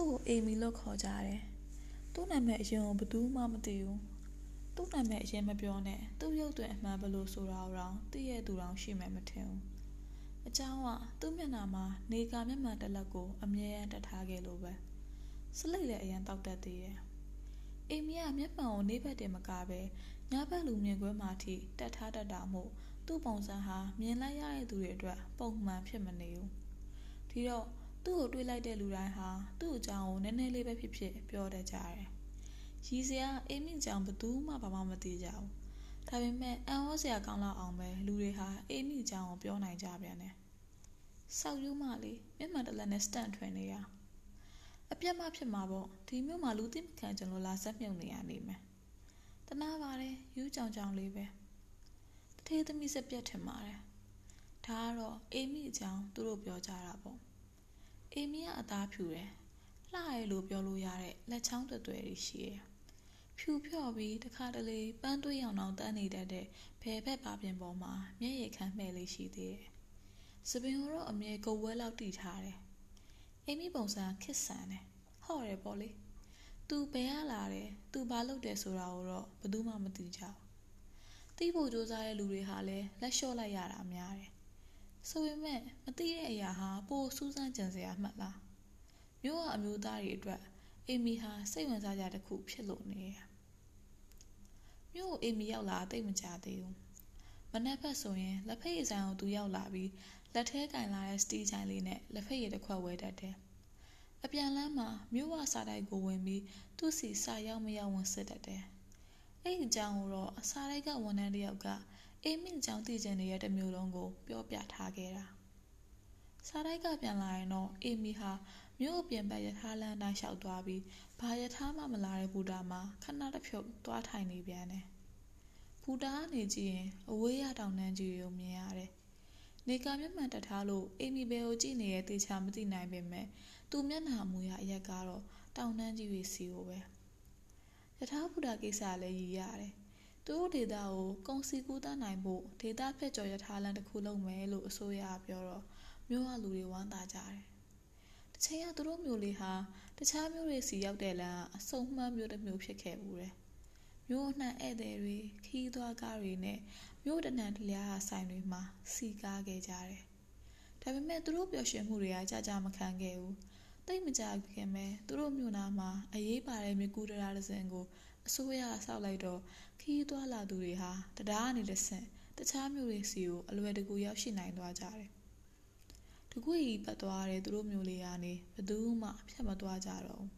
သူ့ကိုအေမီလို့ခေါ်ကြတယ်။သူ့နာမည်အရင်ကဘသူမှမသိဘူး။သူ့နာမည်အရင်မပြောနဲ့။သူ့ရုပ်သွင်းအမှန်ဘလို့ဆိုတာတော့သိရသူတောင်ရှိမှမထင်ဘူး။အချောင်းကသူ့မျက်နှာမှာနေကာမျက်မှန်တစ်လက်ကိုအမြဲတမ်းတထားခဲ့လို့ပဲ။စလိတ်လည်းအရင်တောက်တတ်သေးတယ်။အေမီကမျက်မှန်ကိုနေဘက်တင်မကပဲညဘက်လူမြင်ကွင်းမှာထိတတ်ထားတတ်တာမို့သူ့ပုံစံဟာမြင်လိုက်ရတဲ့သူတွေအတွက်ပုံမှန်ဖြစ်မနေဘူး။ဒီတော့ သူ့ကိုတွေးလိုက်တဲ့လူတိုင်းဟာသူ့အကြောင်းကိုနည်းနည်းလေးပဲဖြစ်ဖြစ်ပြောတတ်ကြတယ်ရီစရာအိမ်မီကြောင့်ဘသူမှဘာမှမသိကြဘူးဒါပေမဲ့အန်ဟောစရာကောင်းလောက်အောင်ပဲလူတွေဟာအိမ်မီကြောင့်ကိုပြောနိုင်ကြပြန်တယ်ဆောက်ယူမလေးမျက်မှန်တလက်နဲ့စတန့်ထွင်နေရအပြတ်မဖြစ်မှာပေါ့ဒီမျိုးမှာလူသိမခံကျွန်တော်လာဆက်မြုံနေရနေမယ်တနာပါတယ်ယူးကြောင်ကြောင်လေးပဲတထေးသမီးစက်ပြတ်ထင်ပါတယ်ဒါကတော့အေမီအကြောင်းသူတို့ပြောကြတာပေါ့ အေမီကအသားဖြူတယ်လှရဲလို့ပြောလို့ရတဲ့လက်ချောင်းတွေ့တွေ့ရှိရဖြူဖြော့ပြီးတခါတလေပန်းသွေးရောင်အောင်တန်းနေတတ်တဲ့ဘယ်ဘက်ပါပြင်ပေါ်မှာမျက်ရည်ခမ်းမှဲ့လေးရှိသေးတယ်စပင်ကိုတော့အမြဲကုတ်ဝဲလောက်တီထားတယ်အိမ်မိပုံစံခစ်ဆန်တယ်ဟော့တယ်ပေါ့လေသူဘယ်ရလာတယ်သူဘာလုပ်တယ်ဆိုတာကိုတော့ဘယ်သူမှမသိကြဘူး သိဖို့ကြိုးစားတဲ့လူတွေဟာလည်းလက်လျှော့လိုက်ရတာများတယ် ဆိုပေမဲ့မသိတဲ့အရာဟာပိုစူးစမ်းကြံစရာမှတ်လားမျိုးကအမျိုးသားတွေအတွက်အေမီဟာစိတ်ဝင်စားကြတဲ့ခုဖြစ်လို့နေရမျိုးကိုအေမီရောက်လာတိတ်မကြသေးဘူးမနက်ဖက်ဆိုရင်လက်ဖက်ရည်ဆိုင်ကိုသူရောက်လာပြီးလက်ထဲကင်လာတဲ့စတီးချိုင်လေးနဲ့လက်ဖက်ရည်တစ်ခွက်ဝဲတတ်တယ်။အပြန်လမ်းမှာမြို့ဝစာတိုက်ကိုဝင်ပြီးသူ့စီစာရောက်မရောက်ဝင်စစ်တတ်တယ်။အဲ့ဒီအကြောင်းကိုတော့စာတိုက်ကဝန်ထမ်းတစ်ယောက်က အေးမင်းအကြောင်းသိချင်နေတဲ့တမျိုးလုံးကို ပြောပြထားခဲ့တာ။စာတိုက်ကပြန်လာရင်တော့အေမီဟာမြို့အပြင်ဘက်ရထားလမ်းတိုင်းလျှောက်သွားပြီးဘာရထားမှမလာတဲ့ဘူတာမှာခဏတစ်ဖြုတ်သွားထိုင်နေပြန်တယ်။ဘူတာကနေကြည့်ရင်အဝေးရတောင်တန်းကြီးကိုမြင်ရတယ်။နေကာမျက်မှန်တက်ထားလို့အိမ်မီဘဲကိုကြည့်နေတဲ့တေချာမသိနိုင်ပေမဲ့သူမျက်နှာမူရအရက်ကတော့တောင်တန်းကြီးတွေစီကိုပဲ။ယထာဘူတာကိစ္စလည်းရည်ရတယ်။ သူတို့ဒေတာကိုကုံစီကူးတတ်နိုင်ဖို့ဒေတာဖက်ကျော်ယထာလန်တစ်ခုလုံးမယ်လို့အစိုးရပြောတော့မြို့ကလူတွေဝမ်းသာကြတယ်။တချိန်ကသူတို့မျိုးလေးဟာတခြားမျိုးတွေစီရောက်တဲ့လမ်းအစုံမှန်းမျိုးတစ်မျိုးဖြစ်ခဲ့ဘူးတယ်။မြို့နှံဧည့်သည်တွေခီးသွားကားတွေနဲ့မြို့တနံတလျားဆိုင်တွေမှာစီကားခဲ့ကြတယ်။ဒါပေမဲ့သူတို့ပျော်ရွှင်မှုတွေကကြာကြာမခံခဲ့ဘူး။တိတ်မကြခင်ပဲသူတို့မြို့နာမှာအရေးပါတဲ့မြကူတရာတစ်စင်ကို အစိုးရဆောက်လိုက်တော့ခီးသွားလာသူတွေဟာတရားအနေနဲ့ဆင့်တခြားမြို့တွေစီကိုအလွယ်တကူရောက်ရှိနိုင်သွားကြတယ်။တကူကြီးပတ်သွားတဲ့သူတို့မျိုးလေးကနေဘယ်သူမှဖြတ်မသွားကြတော့ဘူး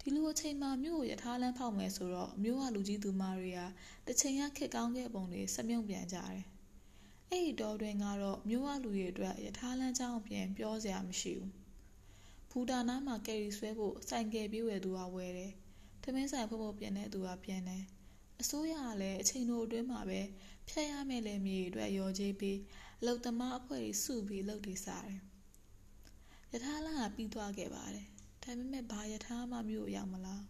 ဒီလိုအချိန်မှာမြို့ကိုယထာလန်းဖောက်မယ်ဆိုတော့မြို့ကလူကြီးသူမတွေကတချိန်ကခက်ကောင်းခဲ့ပုံတွေစမြုံပြန်ကြတယ်။အဲ့ဒီတော့တွင်ကတော့မြို့ကလူတွေအတွက်ယထာလန်းချောင်းပြန်ပြောစရာမရှိဘူး။ဘူတာနာမှာကယ်ရီဆွဲဖို့စိုင်ကယ်ပြေးဝယ်သူကဝယ်တယ်။ သမင်းဆိုင်ဖို့ဖို့ပြန်တဲ့သူကပြန်တယ်။အစိုးရကလည်းအချိန်တို့အတွင်းမှာပဲဖျက်ရမယ့်လေမြေအတွက်ရော်ကြီးပြီးအလုတ်သမားအဖွဲ့ကြီးစုပြီးလုပ်နေစားတယ်။ယထာလန်းကပြီးသွားခဲ့ပါတယ်ဒါပေမဲ့ဘာယထာမှမြို့ရောက်မလား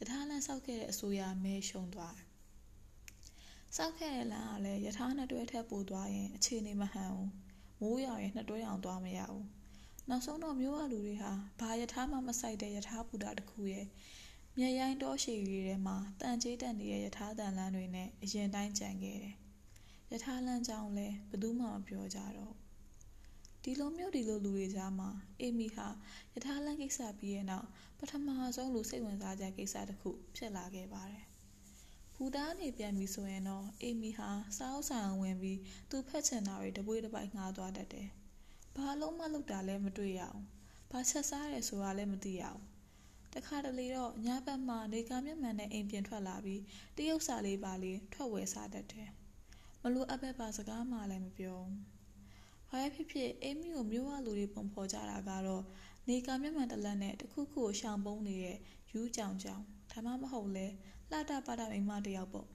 ယထာလမ်းဆောက်ခဲ့တဲ့အစိုးရမဲရှုံသွားတယ်ဆောက်ခဲ့တဲ့လမ်းကလည်းယထာနှစ်တွဲထက်ပိုသွားရင်အခြေအနေမဟန်ဘူးမိုးရွာရင်နှစ်တွဲအောင်သွားမရဘူးနောက်ဆုံးတော့မြို့ကလူတွေဟာဘာယထာမှမဆိုင်တဲ့ယထာပူတာတစ်ခုရဲ့ မြရိုင်းတောရှည်တွေထဲမှာတန်ကျေးတက်နေတဲ့ယထာတန်လန်းတွေနဲ့အရင်တိုင်းကြံခဲ့တယ်ယထာလန်းကြောင်းလဲဘယ်သူမှမပြောကြတော့ဒီလိုမျိုးဒီလိုလူတွေကြားမှာအေမီဟာယထာလန်ကိစ္စပြီးရဲ့နောက်ပထမဆုံးလူစိတ်ဝင်စားကြကိစ္စတစ်ခုဖြစ်လာခဲ့ပါတယ်။ဘူတာနေပြန်ပြီဆိုရင်တော့အေမီဟာစားအုပ်ဆိုင်ဝင်ပြီးသူဖက်ချင်တာတွေတပွေးတစ်ပိုက်ငှားသွားတတ်တယ်။ဘာလုံးမလုပ်တာလဲမတွေ့ရအောင်။ဘာချက်စားရဲဆိုတာလည်းမသိရအောင်။ တခါတလေတော့ညဘက်မှနေကာမျက်မှန်နဲ့အိမ်ပြင်ထွက်လာပြီးတရုတ်စာလေးပါလေးထွက်ဝယ်စားတတ်တယ်။မလို့အပ်ဘက်ပါစကားမှလည်းမပြောဘူး။ဘာပဲဖြစ်ဖြစ်အိမ်မီကိုမျိုးဝလူတွေပုံဖော်ကြတာကတော့နေကာမျက်မှန်တလက်နဲ့တခုခုကိုရှောင်ပုံးနေတဲ့ယူးကြောင်ကြောင်ဒါမှမဟုတ်လဲလှတာပါတာမိမတယောက်ပေါ့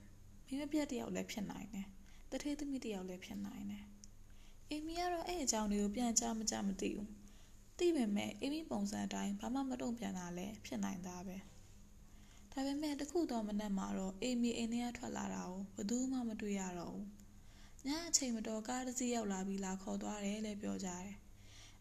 မိမပြက်တယောက်လည်းဖြစ်နိုင်တယ်တထေးသမီးတယောက်လည်းဖြစ်နိုင်တယ်အိမ်မီကတော့အဲ့အကြောင်းတွေကိုပြန်ကြားမကြမသိဘူး သိပေမဲ့အိမ်မီပုံစံအတိုင်းဘာမှမတုံ့ပြန်တာလည်းဖြစ်နိုင်တာပဲဒါပေမဲ့တခုတော့မနက်မှာတော့အိမ်မီအိမ်ထဲကထွက်လာတာကိုဘယ်သူမှမတွေ့ရတော့ဘူးညအချိန်မတော်ကားတစ်စီးရောက်လာပြီးလာခေါ်သွားတယ်လည်းပြောကြတယ်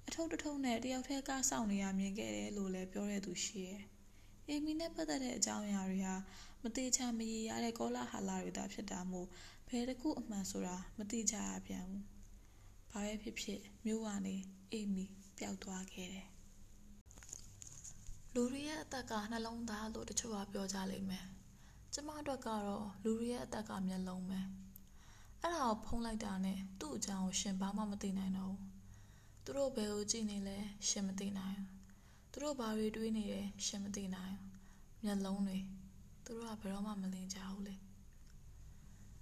အထုပ်တထုပ်နဲ့တယောက်တည်းကားဆောင်နေရမြင်ခဲ့တယ်လို့လည်းပြောတဲ့သူရှိရဲ့။အေမီနဲ့ပတ်သက်တဲ့အကြောင်းအရာတွေဟာမတိချာမရေရတဲ့ကောလာဟာလာတွေသာဖြစ်တာမို့ဘယ်တစ်ခုအမှန်ဆိုတာမတိကြရပြန်ဘူး။ဘာပဲဖြစ်ဖြစ်မြို့ကနေအေမီ ပျောက်သွားခဲ့တယ်။လူတွေရဲ့အသက်ကနှလုံးသားလို့တချို့ကပြောကြလိမ့်မယ်။ကျမအတွက်ကတော့လူတွေရဲ့အသက်ကမျက်လုံးပဲ။အဲ့ဒါကိုဖုံးလိုက်တာနဲ့သူ့အကြောင်းကိုရှင်ဘာမှမသိနိုင်တော့ဘူး။သူတို့ဘယ်ကိုကြည့်နေလဲရှင်မသိနိုင်ဘူး။သူတို့ဘာတွေတွေးနေလဲရှင်မသိနိုင်ဘူး။မျက်လုံးတွေသူတို့ကဘယ်တော့မှမလင်ကြဘူးလေ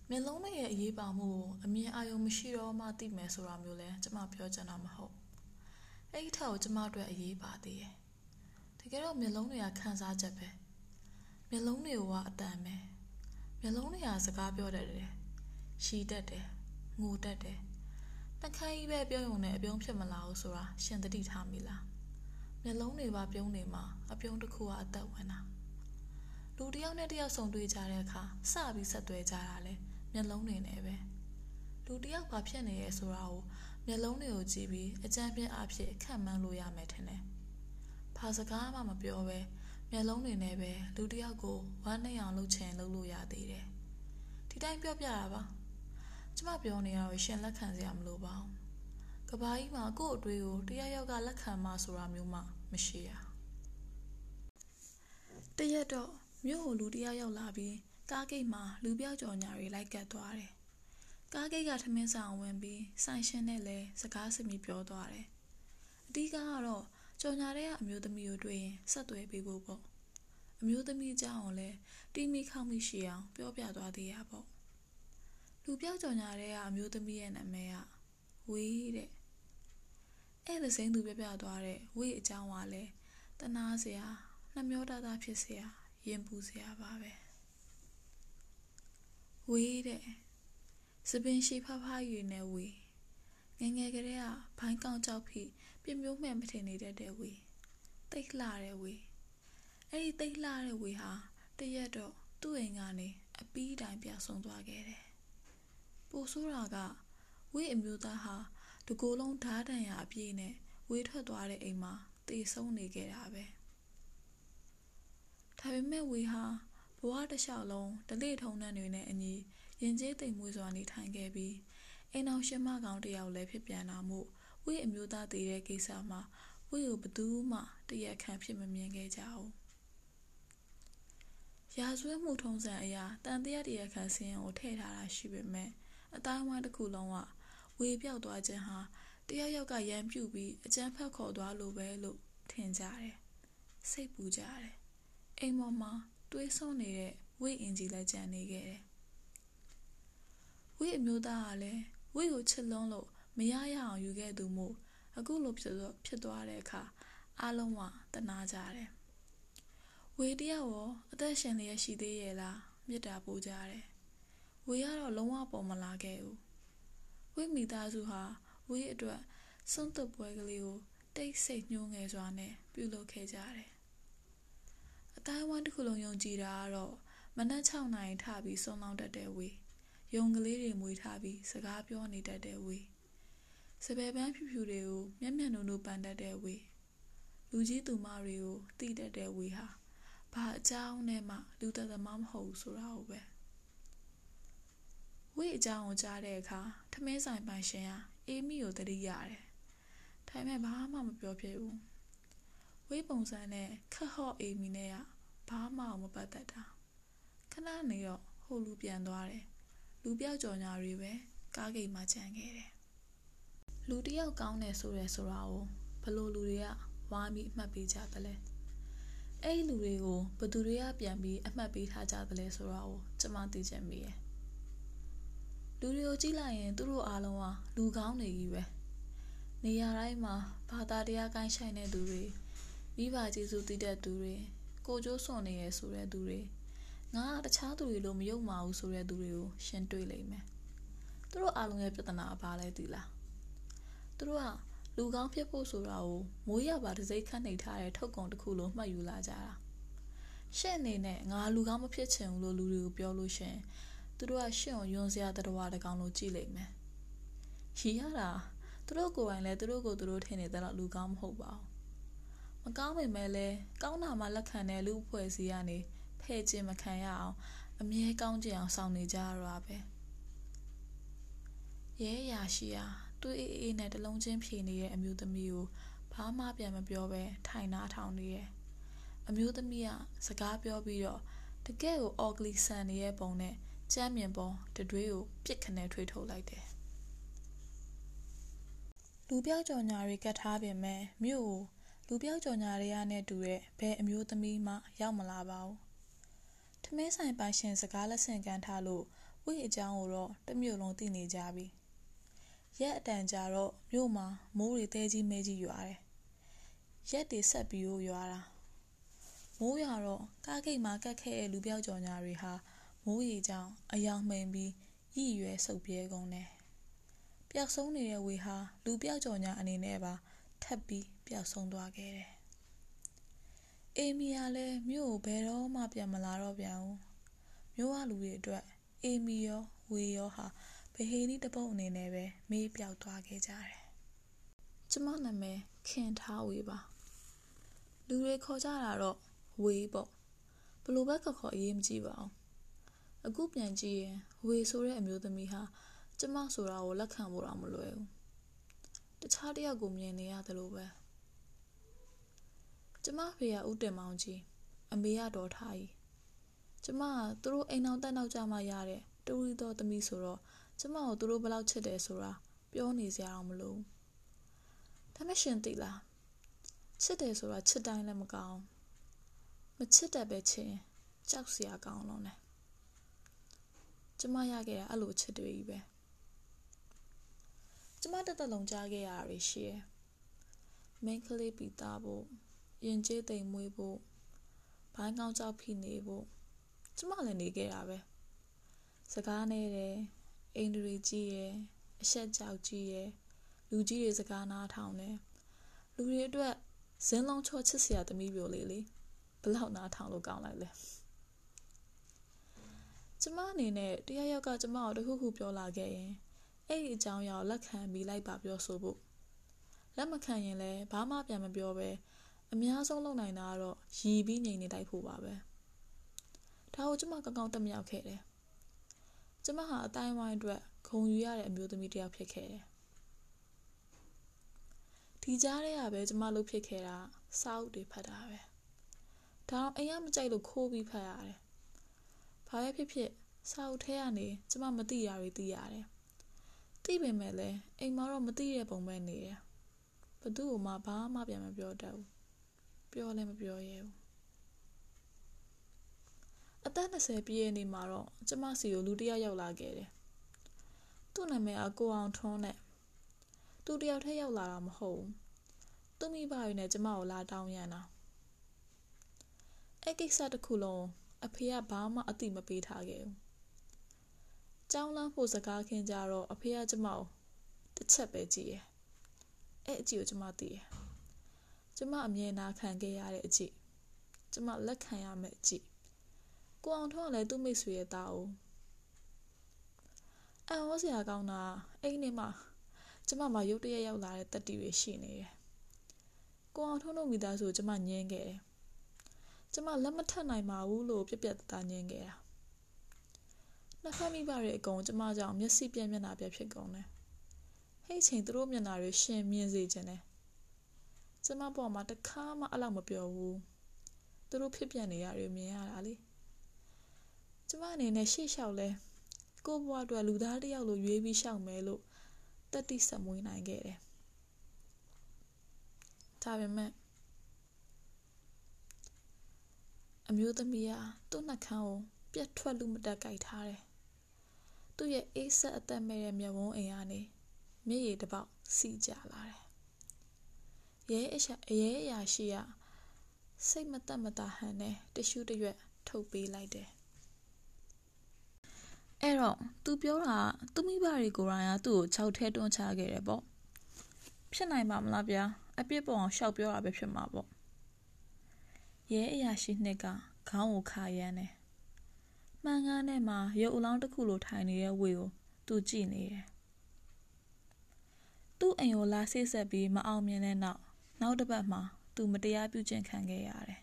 မျက်လုံးတွေရဲ့အရေးပါမှုကိုအမြင်အာရုံမရှိတော့မှသိမယ်ဆိုတာမျိုးလဲကျမပြောချင်တာမဟုတ် အဲ့ဒီထက်ကိုကျမအတွက်အရေးပါသေးတယ်တကယ်တော့မျက်လုံးတွေကခံစားချက်ပဲမျက်လုံးတွေကအတန်ပဲမျက်လုံးတွေကစကားပြောတတ်တယ်ရှည်တတ်တယ်ငိုတတ်တယ်နှခိုင်းကြီးပဲပြောရုံနဲ့အပြုံးဖြစ်မလာဘူးဆိုတာရှင်သတိထားမိလားမျက်လုံးတွေပါပြုံးနေမှာအပြုံးတစ်ခုကအသက်ဝင်တာလူတယောက်နဲ့တယောက်ဆုံတွေ့ကြတဲ့အခါစပြီးဆက်သွဲကြတာလဲမျက်လုံးတွေနဲ့ပဲလူတယောက်ဘာဖြစ်နေရဲဆိုတာကို မျက်လုံးတွေကိုကြည့်ပြီးအကြမ်းပြင်းအဖြစ်ခံမှန်းလို့ရမယ်ထင်တယ်။ဘာစကားမှမပြောပဲမျက်လုံးတွေနဲ့ပဲလူတယောက်ကိုဝမ်းနဲ့အောင်လှုပ်ချင်လှုပ်လို့ရသေးတယ်။ဒီတိုင်းပြောပြတာပါ။ကျမပြောနေရတော့ရှင်လက်ခံစရာမလိုပါဘူး။ကဘာကြီးမှာကို့အတွေ့ကိုတယောက်ယောက်ကလက်ခံမှဆိုတာမျိုးမှမရှိရ။တရက်တော့မြို့ကိုလူတယောက်ရောက်လာပြီးကားဂိတ်မှာလူပြောက်ကြော်ညာတွေလိုက်ကတ်သွားတယ်။ ကားဂိတ်ကထမင်းဆောင်ဝင်ပြီးဆိုင်ရှင်နဲ့လည်းစကားစမြည်ပြောသွားတယ်။အဓိကကတော့ကြော်ညာတွေကအမျိုးသမီးကိုတွေ့ရင်ဆက်သွယ်ပေးဖို့ပေါ့။အမျိုးသမီးအကြောင်းကိုလည်းတီးမိခောက်မိရှိအောင်ပြောပြသွားသေးရပေါ့။လူပြောက်ကြော်ညာတွေကအမျိုးသမီးရဲ့နာမည်ကဝေးတဲ့။အဲ့ဒါစိမ့်သူပြပြသွားတဲ့ဝေးအကြောင်းကလည်းတနာစရာနှမျောတသားဖြစ်စရာရင်ပူစရာပါပဲဝေးတဲ့ စပင်ရှိဖဖရွေနဲ့ဝေးငငယ်ကလေးကဘိုင်းကောင်းကြောက်ဖိပြမျိုးမှန်မထင်နေတတ်တဲ့ဝေးတိတ်လှတဲ့ဝေးအဲ့ဒီတိတ်လှတဲ့ဝေးဟာတရက်တော့သူ့အိမ်ကနေအပီးတိုင်းပြဆုံးသွားခဲ့တယ်ပိုဆိုးတာကဝေးအမျိုးသားဟာတကိုယ်လုံးဓာတ်တန်ရအပြည့်နဲ့ဝေးထွက်သွားတဲ့အိမ်မှာတေဆုံးနေခဲ့တာပဲဒါပေမဲ့ဝေဟာဘဝတစ်လျှောက်လုံးဒလိထုံနှံတွေနဲ့အညီ ရင်ကျေးသိမ်မွေးစွာနေထိုင်ခဲ့ပြီးအိမ်အောင်ရှင်မကောင်တယောက်လည်းဖြစ်ပြန်တာမို့ဝေအမျိုးသားတည်တဲ့ကိစ္စမှာဝေကိုဘသူမှတရက်ခံဖြစ်မမြင်ခဲ့ကြဘူးရာဇဝဲမှုထုံးစံအရာတန်တရားတရခံစင်းကိုထည့်ထားတာရှိပေမဲ့အတိုင်းဝိုင်းတစ်ခုလုံးကဝေပြောက်သွားခြင်းဟာတယောက်ယောက်ကရန်ပြုတ်ပြီးအကျန်းဖက်ခေါ်သွားလို့ပဲလို့ထင်ကြတယ်စိတ်ပူကြတယ်အိမ်ပေါ်မှာတွေးဆွနေတဲ့ဝိအင်ကြီးလည်းကြံနေခဲ့တယ်။ ဝိအမျိုးသားကလည်းဝိကိုချစ်လွန်းလို့မရရအောင်ယူခဲ့သူမို့အခုလိုဖြစ်တော့ဖြစ်သွားတဲ့အခါအလုံးဝတနာကြတယ်။ဝေတယောက်ရောအသက်ရှင်လျက်ရှိသေးရဲ့လားမြစ်တာပို့ကြတယ်။ဝေကတော့လုံးဝပေါ်မလာခဲ့ဘူး။ဝိမိသားစုဟာဝေအတွက်စွန့်သွပွဲကလေးကိုတိတ်ဆိတ်ညှိုးငယ်စွာနဲ့ပြုလုပ်ခဲ့ကြတယ်အတိုင်းဝိုင်းတစ်ခုလုံးယုံကြည်တာကတော့မနက်6နာရီထပြီးစုံလောင်းတတ်တဲ့ဝေ ယုံကလေးတွေမွေးထားပြီးစကားပြောနေတတ်တဲ့ဝေစပယ်ပန်းဖြူဖြူတွေကိုမျက်မျက်နှုံနှုံပန်တတ်တဲ့ဝေလူကြီးသူမတွေကိုတိတတ်တဲ့ဝေဟာဘာအကြောင်းနဲ့မှလူသက်သမားမဟုတ်ဘူးဆိုတာကိုပဲဝေအကြောင်းကိုကြားတဲ့အခါထမင်းဆိုင်ပိုင်ရှင်ဟာအေးမီကိုတတိရတယ်ဒါပေမဲ့ဘာမှမပြောဖြစ်ဘူးဝေးပုံစံနဲ့ခတ်ဟော့အေမီနဲ့ကဘာမှမပတ်သက်တာခဏနေတော့ဟိုလူပြန်သွားတယ် လူပြောက်ကြော်ညာတွေပဲကားဂိတ်မှာခြံခဲ့တယ်လူတယောက်ကောင်းတယ်ဆိုရဲဆိုတာကိုဘလို့လူတွေကဝါပြီးအမှတ်ပေးကြသလဲအဲ့ဒီလူတွေကိုဘသူတွေကပြန်ပြီးအမှတ်ပေးထားကြသလဲဆိုတာကိုကျွန်မသိချင်မိရဲ့လူတွေကိုကြည့်လိုက်ရင်သူတို့အားလုံးကလူကောင်းတွေကြီးပဲနေရာတိုင်းမှာဘာသာတရားကိုင်းဆိုင်တဲ့သူတွေမိဘကျေးဇူးတည်တဲ့သူတွေကိုကြိုးစွန်နေရဆိုတဲ့သူတွေ ငါကတခြားသူတွေလိုမယုံပါဘူးဆိုတဲ့သူတွေကိုရှင်းတွေ့လိမ့်မယ်သူတို့အားလုံးရဲ့ပြဿနာဘာလဲသိလားသူတို့ကလူကောင်းဖြစ်ဖို့ဆိုတာကိုမိုးရပါတစိမ့်ခန့်နေထားတဲ့ထုတ်ကုန်တစ်ခုလိုမှတ်ယူလာကြတာရှင့်အနေနဲ့ငါလူကောင်းမဖြစ်ချင်ဘူးလို့လူတွေကိုပြောလို့ရှင်သူတို့ကရှင့်ကိုယွန်စရာတတော်တကောင်လိုကြည့်လိမ့်မယ်ရီရတာသူသူတို့ကိုယ်တိုင်လည်းသူတို့ကိုသူတို့ထင်နေတဲ့လောက်လူကောင်းမဟုတ်ပါဘူးမကောင်းပေမဲ့လည်းကောင်းတာမှလက်ခံတဲ့လူအဖွဲ့အစည်းကနေ ဖဲ့ခြင်းမခံရအောင်အမြဲကောင်းကြအောင်ဆောင်နေကြရတာပဲရဲရရှိရာသူ့အေးအေးနဲ့တလုံးချင်းဖြေနေတဲ့အမျိုးသမီးကိုဘာမှပြန်မပြောပဲထိုင်နာထောင်နေရဲ့အမျိုးသမီးကစကားပြောပြီးတော့တကယ်ကိုအော်ဂလီဆန်နေတဲ့ပုံနဲ့ကြမ်းမြင်ပေါ်တတွေးကိုပြစ်ခနဲထွေးထုတ်လိုက်တယ်လူပြောက်ကြော်ညာတွေကတ်ထားပြင်မဲ့မြို့ကိုလူပြောက်ကြော်ညာတွေကနဲ့တူတဲ့ဘယ်အမျိုးသမီးမှရောက်မလာပါဘူးထ မင်းဆိုင်ပိုင်ရှင်စကားလက်ဆင့်ကမ်းထားလို့ဝိအကြောင်းကိုတော့တမျိုးလုံးသိနေကြပြီရက်အတန်ကြာတော့မြို့မှာမိုးတွေတဲကြီးမဲကြီးရွာတယ်ရက်တွေဆက်ပြီးရွာတာမိုးရွာတော့ကားဂိတ်မှာကတ်ခဲ့တဲ့လူပြောက်ကြော်ညာတွေဟာမိုးရေကြောင်အယောင်မှန်ပြီးရည်ရွယ်ဆုပ်ပြဲကုန်တယ်ပျောက်ဆုံးနေတဲ့ဝေဟာလူပြောက်ကြော်ညာအနေနဲ့ပါထပ်ပြီးပျောက်ဆုံးသွားခဲ့တယ် အေမီယာလည်းမြို့ကိုဘယ်တော့မှပြန်မလာတော့ပြန်ဘူးမြို့ဝလူတွေအတွက်အေမီရောဝေရောဟာဘဟေနီတပုတ်အနေနဲ့ပဲမေးပြောက်သွားခဲ့ကြတယ်ကျမနာမည်ခင်ထားဝေပါလူတွေခေါ်ကြတာတော့ဝေပေါ့ဘလို့ဘက်ကခေါ်အရေးမကြည့်ပါဘူးအခုပြန်ကြည့်ရင်ဝေဆိုတဲ့အမျိုးသမီးဟာကျမဆိုတာကိုလက်ခံဖို့တော့မလွယ်ဘူးတခြားတယောက်ကိုမြင်နေရတယ်လို့ပဲ ကျမဖေကဦးတင်မောင်ကြီးအမေကဒေါ်ထားကြီးကျမကသူတို့အိမ်အောင်တက်နောက်ကြမှရတဲ့တူရီတော်သမီးဆိုတော့ကျမကိုသူတို့ဘလောက်ချစ်တယ်ဆိုတာပြောနေစရာတော့မလိုဒါမဲ့ရှင်သိလားချစ်တယ်ဆိုတာချစ်တိုင်းလည်းမကောင်းမချစ်တတ်ပဲချင်ကြောက်စရာကောင်းလုံးနဲ့ကျမရခဲ့တာအဲ့လိုချစ်တွေကြီးပဲကျမတက်တက်လုံးကြားခဲ့ရတာတွေရှိရယ်မိန်းကလေးပီတာဖို့ ရင်ကျေးသိမ်မွေးဖို့ဘိုင်းကောင်းကြောက်ဖိနေဖို့ကျမလည်းနေခဲ့တာပဲစကားနဲ့တယ်အိမ်တွေကြီးရယ်အဆက်ကြောက်ကြီးရယ်လူကြီးတွေစကားနားထောင်တယ်လူတွေအတွက်ဇင်းလုံးချောချစ်စရာသမီးပြိုလေးလေဘလောက်နားထောင်လို့ကောင်းလိုက်လဲကျမအနေနဲ့တယောက်ယောက်ကကျမကိုတခုခုပြောလာခဲ့ရင်အဲ့ဒီအကြောင်းအရာလက်ခံပြီးလိုက်ပါပြောဆိုဖို့လက်မခံရင်လည်းဘာမှပြန်မပြောပဲ အများဆုံးလုပ်နိုင်တာကတော့ရီပြီးငြိမ်နေတိုက်ဖို့ပါပဲဒါကိုကျမကောင်းကောင်းတမြောက်ခဲ့တယ်ကျမဟာအတိုင်းဝိုင်းအတွက်ဂုံယူရတဲ့အမျိုးသမီးတစ်ယောက်ဖြစ်ခဲ့တယ်ဒီကြားထဲကပဲကျမလုပ်ဖြစ်ခဲ့တာစာအုပ်တွေဖတ်တာပဲဒါတော့အိမ်ကမကြိုက်လို့ခိုးပြီးဖတ်ရတယ်ဘာပဲဖြစ်ဖြစ်စာအုပ်ထဲကနေကျမမသိရတွေသိရတယ်သိပေမဲ့လည်းအိမ်မှာတော့မသိတဲ့ပုံပဲနေတယ်ဘသူ့ကိုမှဘာမှပြန်မပြောတတ်ဘူး ပြောလည်းမပြောရဲဘူးအသက်20ပြည့်ရဲ့နေ့မှာတော့ကျမစီကိုလူတစ်ယောက်ရောက်လာခဲ့တယ်သူ့နာမည်ကကိုအောင်ထွန်းနဲ့သူတယောက်တည်းရောက်လာတာမဟုတ်ဘူးသူမိဘတွေနဲ့ကျမကိုလာတောင်းရန်တာအဲ့ကိစ္စတစ်ခုလုံးအဖေကဘာမှအတိမပေးထားခဲ့ဘူးကြောင်းလန်းဖို့စကားခင်းကြတော့အဖေကကျမကိုတစ်ချက်ပဲကြည့်ရယ်အဲ့အကြည့်ကိုကျမသိရယ် ကျမအမြင်နာခံခဲ့ရတဲ့အကြည့်ကျမလက်ခံရမယ့်အကြည့်ကိုအောင်ထွန်းကလည်းသူ့မိတ်ဆွေရဲ့သားအိုအန်ဟောစရာကောင်းတာအဲ့ဒီမှာကျမမှာရုတ်တရက်ရောက်လာတဲ့တက်တီတွေရှိနေတယ်ကိုအောင်ထွန်းတို့မိသားစုကျမညင်းခဲ့တယ်ကျမလက်မထပ်နိုင်ပါဘူးလို့ပြက်ပြက်သားညင်းခဲ့တာနှစ်ဖက်မိဘတွေအကုန်ကျမကြောင့်မျက်စိပြက်မျက်နှာပြက်ဖြစ်ကုန်တယ်ဟိတ်ချိန်သူတို့မျက်နှာတွေရှင်မြင်စေခြင်းတယ် ကျမပေါ်မှာတခါမှအဲ့လောက်မပြောဘူးသူတို့ဖြစ်ပြနေရတွေမြင်ရတာလေကျမအနေနဲ့ရှေ့လျှောက်လဲကိုဘွားအတွက်လူသားတစ်ယောက်လိုရွေးပြီးရှောက်မယ်လို့တက်တိဆက်မွေးနိုင်ခဲ့တယ်ဒါပေမဲ့အမျိုးသမီးကသူ့နှခမ်းကိုပြတ်ထွက်လို့မတက်ကြိုက်ထားတယ်သူ့ရဲ့အေးဆက်အသက်မဲ့တဲ့မျက်ဝန်းအိမ်ကနေမျက်ရည်တစ်ပေါက်စီးကျလာတယ် ရဲအရာရဲအရာရှိကစိတ်မသက်မသာဟန်နဲ့တရှူးတရွက်ထုတ်ပေးလိုက်တယ်အဲ့တော့သူပြောတာသူမိဘတွေကိုယ်တိုင်ကသူ့ကိုခြောက်ထဲတွန်းချခဲ့တယ်ပေါ့ဖြစ်နိုင်ပါမလားဗျာအပြစ်ပေါ်အောင်ရှောက်ပြောတာပဲဖြစ်မှာပေါ့ရဲအရာရှိနှစ်ကခေါင်းကိုခါရမ်းတယ်မှန်ကန်ထဲမှာရုပ်အလောင်းတစ်ခုလိုထိုင်နေတဲ့ဝေကိုသူကြည့်နေတယ်သူ့အိမ်ကိုလာဆိတ်ဆက်ပြီးမအောင်မြင်တဲ့နောက် နောက်တစ်ပတ်မှာသူမတရားပြုကျင့်ခံခဲ့ရတယ်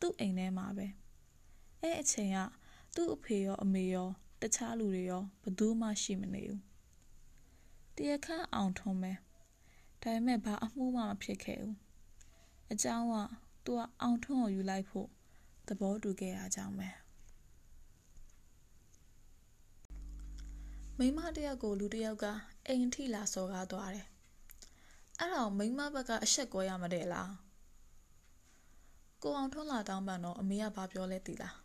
သူ့အိမ်ထဲမှာပဲအဲ့အချိန်ကသူ့အဖေရောအမေရောတခြားလူတွေရောဘယ်သူမှရှိမနေဘူးတရားခန့်အောင်ထုံးပဲဒါပေမဲ့ဘာအမှုမှမဖြစ်ခဲ့ဘူးအကြောင်းကသူကအောင်ထွန်းကိုယူလိုက်ဖို့သဘောတူခဲ့တာကြောင့်ပဲမိမတယောက်ကိုလူတယောက်ကအိမ်ထိလာစော်ကားသွားတယ် အဲ့တော့မိမဘက်ကအဆက်ကွဲရမတဲ့လားကိုအောင်ထွန်းလာတောင်းပန်တော့အမေကဘာပြောလဲသိလား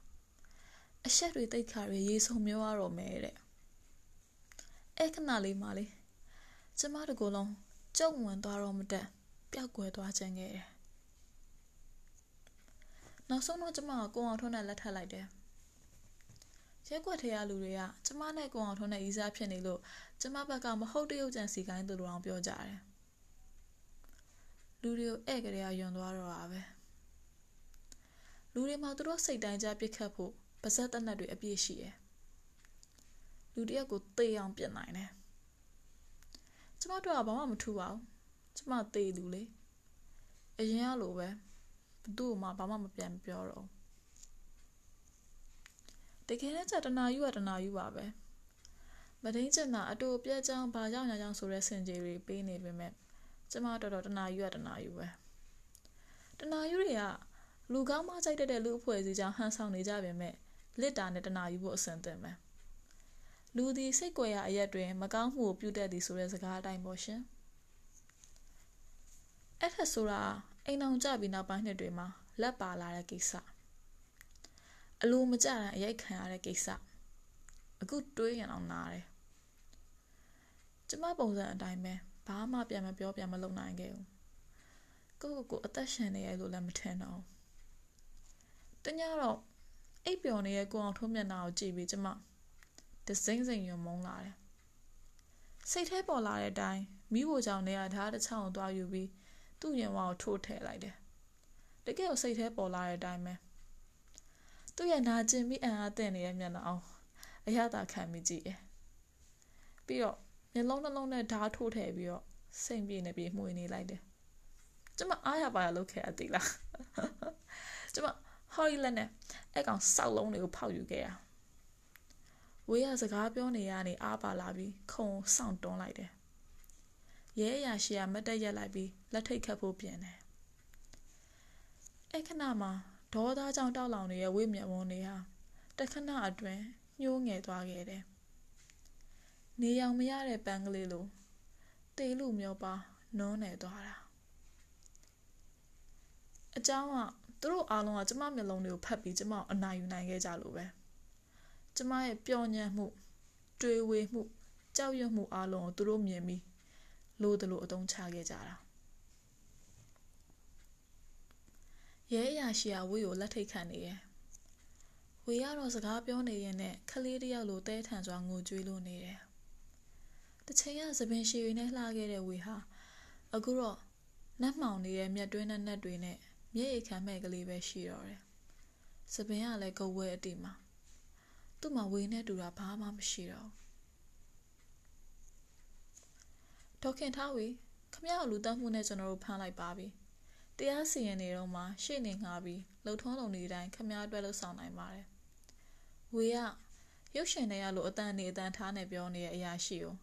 အဆက်တွေတိတ်ခါတွေရေဆုံမျောရတော့မယ်တဲ့အဲ့ခဏလေးမှလေကျမတို့ကလုံးကြုံဝင်သွားတော့မတက်ပျောက်ကွယ်သွားခြင်းခဲ့တယ်နောက်ဆုံးတော့ကျမကကိုအောင်ထွန်းနဲ့လက်ထပ်လိုက်တယ်ရက်ွက်ထဲကလူတွေကကျမနဲ့ကိုအောင်ထွန်းနဲ့ဤစားဖြစ်နေလို့ကျမဘက်ကမဟုတ်တရုတ်ကြံစီကိုင်းသူတို့အောင်ပြောကြတယ် လူတွေကိုဧည့်ကြရယွန်သွားတော့တာပဲလူတွေမှာသူတို့စိတ်တိုင်းကြပြစ်ခတ်ဖို့ပါဇက်တနက်တွေအပြည့်ရှိတယ်လူတယောက်ကိုသေအောင်ပြင်နိုင်တယ်ကျမတို့ကဘာမှမထူပါဘူးကျမသေလူလေအရင်ကလိုပဲဘသူ့မှဘာမှမပြန်ပြောတော့တကယ်လည်းကြတနာယူကတနာယူပါပဲမဒိန်းချင်တာအတူပြက်ကြောင်းဘာကြောင့်ညာကြောင့်ဆိုတဲ့စင်ကြေတွေပေးနေပေမဲ့ ကျမတော်တော်တနာယူကတနာယူပဲတနာယူတွေကလူကောင်းမကြိုက်တဲ့လူအဖွဲ့အစည်းကြောင့်ဟန်ဆောင်နေကြပေမဲ့လစ်တာနဲ့တနာယူဖို့အဆင်သင့်ပဲလူသည်စိတ်ကြွယ်ရာအရက်တွင် မကောင်းမှုကိုပြုတတ်သည်ဆိုတဲ့စကားအတိုင်းပေါ့ရှင်အဲ့ထက်ဆိုတာအိမ်အောင်ကြပြီးနောက်ပိုင်းနှစ်တွေမှာလက်ပါလာတဲ့ကိစ္စအလိုမကျတဲ့အရိုက်ခံရတဲ့ကိစ္စအခုတွေးရင်အောင်နားတယ်ကျမပုံစံအတိုင်းပဲ ဘာမှပြန်မပြောပြန်မလုပ်နိုင်ခဲ့ဘူးကိုကိုကိုအသက်ရှင်နေရလို့လည်းမထင်တော့တညတော့အိပ်ပျော်နေတဲ့ကိုအောင်ထုံးမျက်နှာကိုကြည့်ပြီးကျမဒစိမ့်စိမ့်ယုံမုန်းလာတယ်စိတ်ထဲပေါ်လာတဲ့အတိုင်းမိဖို့ကြောင့်နေရာဓာတ်တစ်ချောင်းကိုသွားယူပြီးသူ့ရင်ဝါကိုထိုးထည့်လိုက်တယ်တကယ်ကိုစိတ်ထဲပေါ်လာတဲ့အတိုင်းပဲသူ့ရဲ့နာကျင်ပြီးအံ့အားသင့်နေတဲ့မျက်နှာအောင်အရသာခံမိကြည့်တယ်ပြီးတော့ မျက်လုံးနှလုံးနဲ့ဓာတ်ထိုးထည့်ပြီးတော့စိတ်ပြေနေပြေမှုနေလိုက်တယ်ကျမအားရပါရလုပ်ခဲ့အသိလားကျမဟော်ရီလက်နဲ့အဲ့ကောင်စောက်လုံးတွေကိုဖောက်ယူခဲ့ရဝေးရစကားပြောနေရနေအားပါလာပြီးခုံစောင့်တွန်းလိုက်တယ်ရဲရရှိရမတ်တက်ရက်လိုက်ပြီးလက်ထိတ်ခတ်ဖို့ပြင်တယ်အဲ့ခဏမှာဒေါသကြောင့်တောက်လောင်နေတဲ့ဝိမျက်ဝန်းတွေဟာတခဏအတွင်းညှိုးငယ်သွားခဲ့တယ် နေရောင်မရတဲ့ပန်းကလေးလိုတေးလူမျိုးပါနုံးနေသွားတာအเจ้าကသူတို့အားလုံးကကျမမျက်လုံးတွေကိုဖတ်ပြီးကျမအနိုင်ယူနိုင်ခဲ့ကြလို့ပဲကျမရဲ့ပျော်ညံ့မှုတွေးဝေမှုကြောက်ရွံ့မှုအားလုံးကိုသူတို့မြင်ပြီးလို့တလို့အတုံးချခဲ့ကြတာရဲအရာရှိကဝေကိုလက်ထိတ်ခံနေရဲ့ဝေကတော့စကားပြောနေရင်နဲ့ခလေးတယောက်လိုတဲထန်စွာငိုကြွေးလို့နေတယ် တချိန်ကသပင်ရှည်တွေနဲ့လှခဲ့တဲ့ဝေဟာအခုတော့နတ်မှောင်နေတဲ့မြက်တွင်းနဲ့နတ်တွေနဲ့မျက်ရည်ခံမဲ့ကလေးပဲရှိတော့တယ်။စပင်ကလည်းကုတ်ဝဲအတိမှာသူ့မှာဝေးနဲ့တူတာဘာမှမရှိတော့ဒေါခင်ထားဝေခမရလူတတ်မှုနဲ့ကျွန်တော်တို့ဖမ်းလိုက်ပါပြီ။တရားစီရင်နေတော့မှရှေ့နေငှားပြီးလှုပ်ထုံးလုံနေတိုင်းခမရအတွက်လှုပ်ဆောင်နိုင်ပါတယ်။ဝေကရုပ်ရှင်တွေကလိုအတန်နေအတန်ထားနေပြောနေတဲ့အရာရှိကို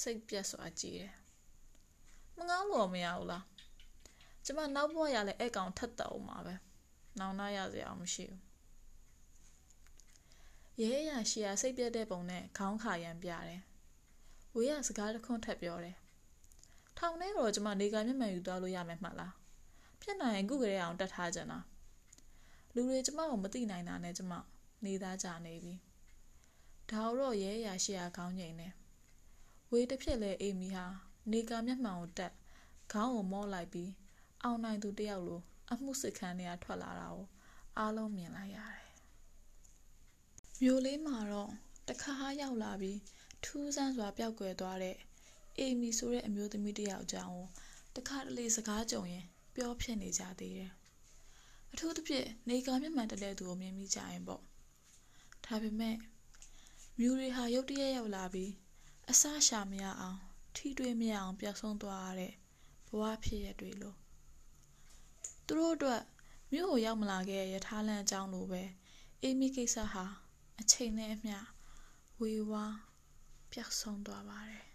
စိတ်ပြက်စွာကြည့်တယ်။မငောင်းလို့မရဘူးလားကျမနောက်ဘဝရလဲအဲ့ကောင်ထက်တော့မှာပဲနောင်နာရစရာမရှိဘူးရဲရရှီယာစိတ်ပြတ်တဲ့ပုံနဲ့ခေါင်းခါရန်ပြတယ်ဝေးရစကားတစ်ခွန်းထပ်ပြောတယ်ထောင်ထဲတော့ကျမနေကမျက်မှန်ယူသွားလို့ရမယ်မှတ်လားဖြစ်နိုင်ရင်ခုကလေးအောင်တတ်ထားကြတာလူတွေကျမကိုမသိနိုင်တာနဲ့ကျမနေသားကြနေပြီဒါတော့ရဲရရှီယာခေါင်းငိန်နေ ဝေးတစ်ဖြစ်လဲအိမ်မီဟာနေကမျက်မှန်ကိုတက်ခေါင်းကိုမော့လိုက်ပြီးအောင်နိုင်သူတယောက်လိုအမှုစစ်ခန်းတွေကထွက်လာတာကိုအားလုံးမြင်လိုက်ရတယ်။မြို့လေးမှာတော့တခါရောက်လာပြီးထူးဆန်းစွာပျောက်ကွယ်သွားတဲ့အေမီဆိုတဲ့အမျိုးသမီးတယောက်အကြောင်းကိုတခါတလေစကားကြုံရင်ပြောဖြစ်နေကြသေးတယ်။အထူးသဖြင့်နေကာမျက်မှန်တလဲသူကိုမြင်မိကြရင်ပေါ့။ဒါပေမဲ့မြူရီဟာရုတ်တရက်ရောက်လာပြီး အစရှာမရအောင်ထထိတွေ့မရအောင်ပျောက်ဆုံးသွားရတဲ့ဘဝဖြစ်ရတွေလို့သူတို့အတွက်မြို့ကိုရောက်မလာခဲ့တဲ့ရထားလမ်းအကြောင်းလိုပဲအေးမီကိစ္စဟာအချိန်နဲ့အမျှဝေဝါးပျောက်ဆုံးသွားပါတယ်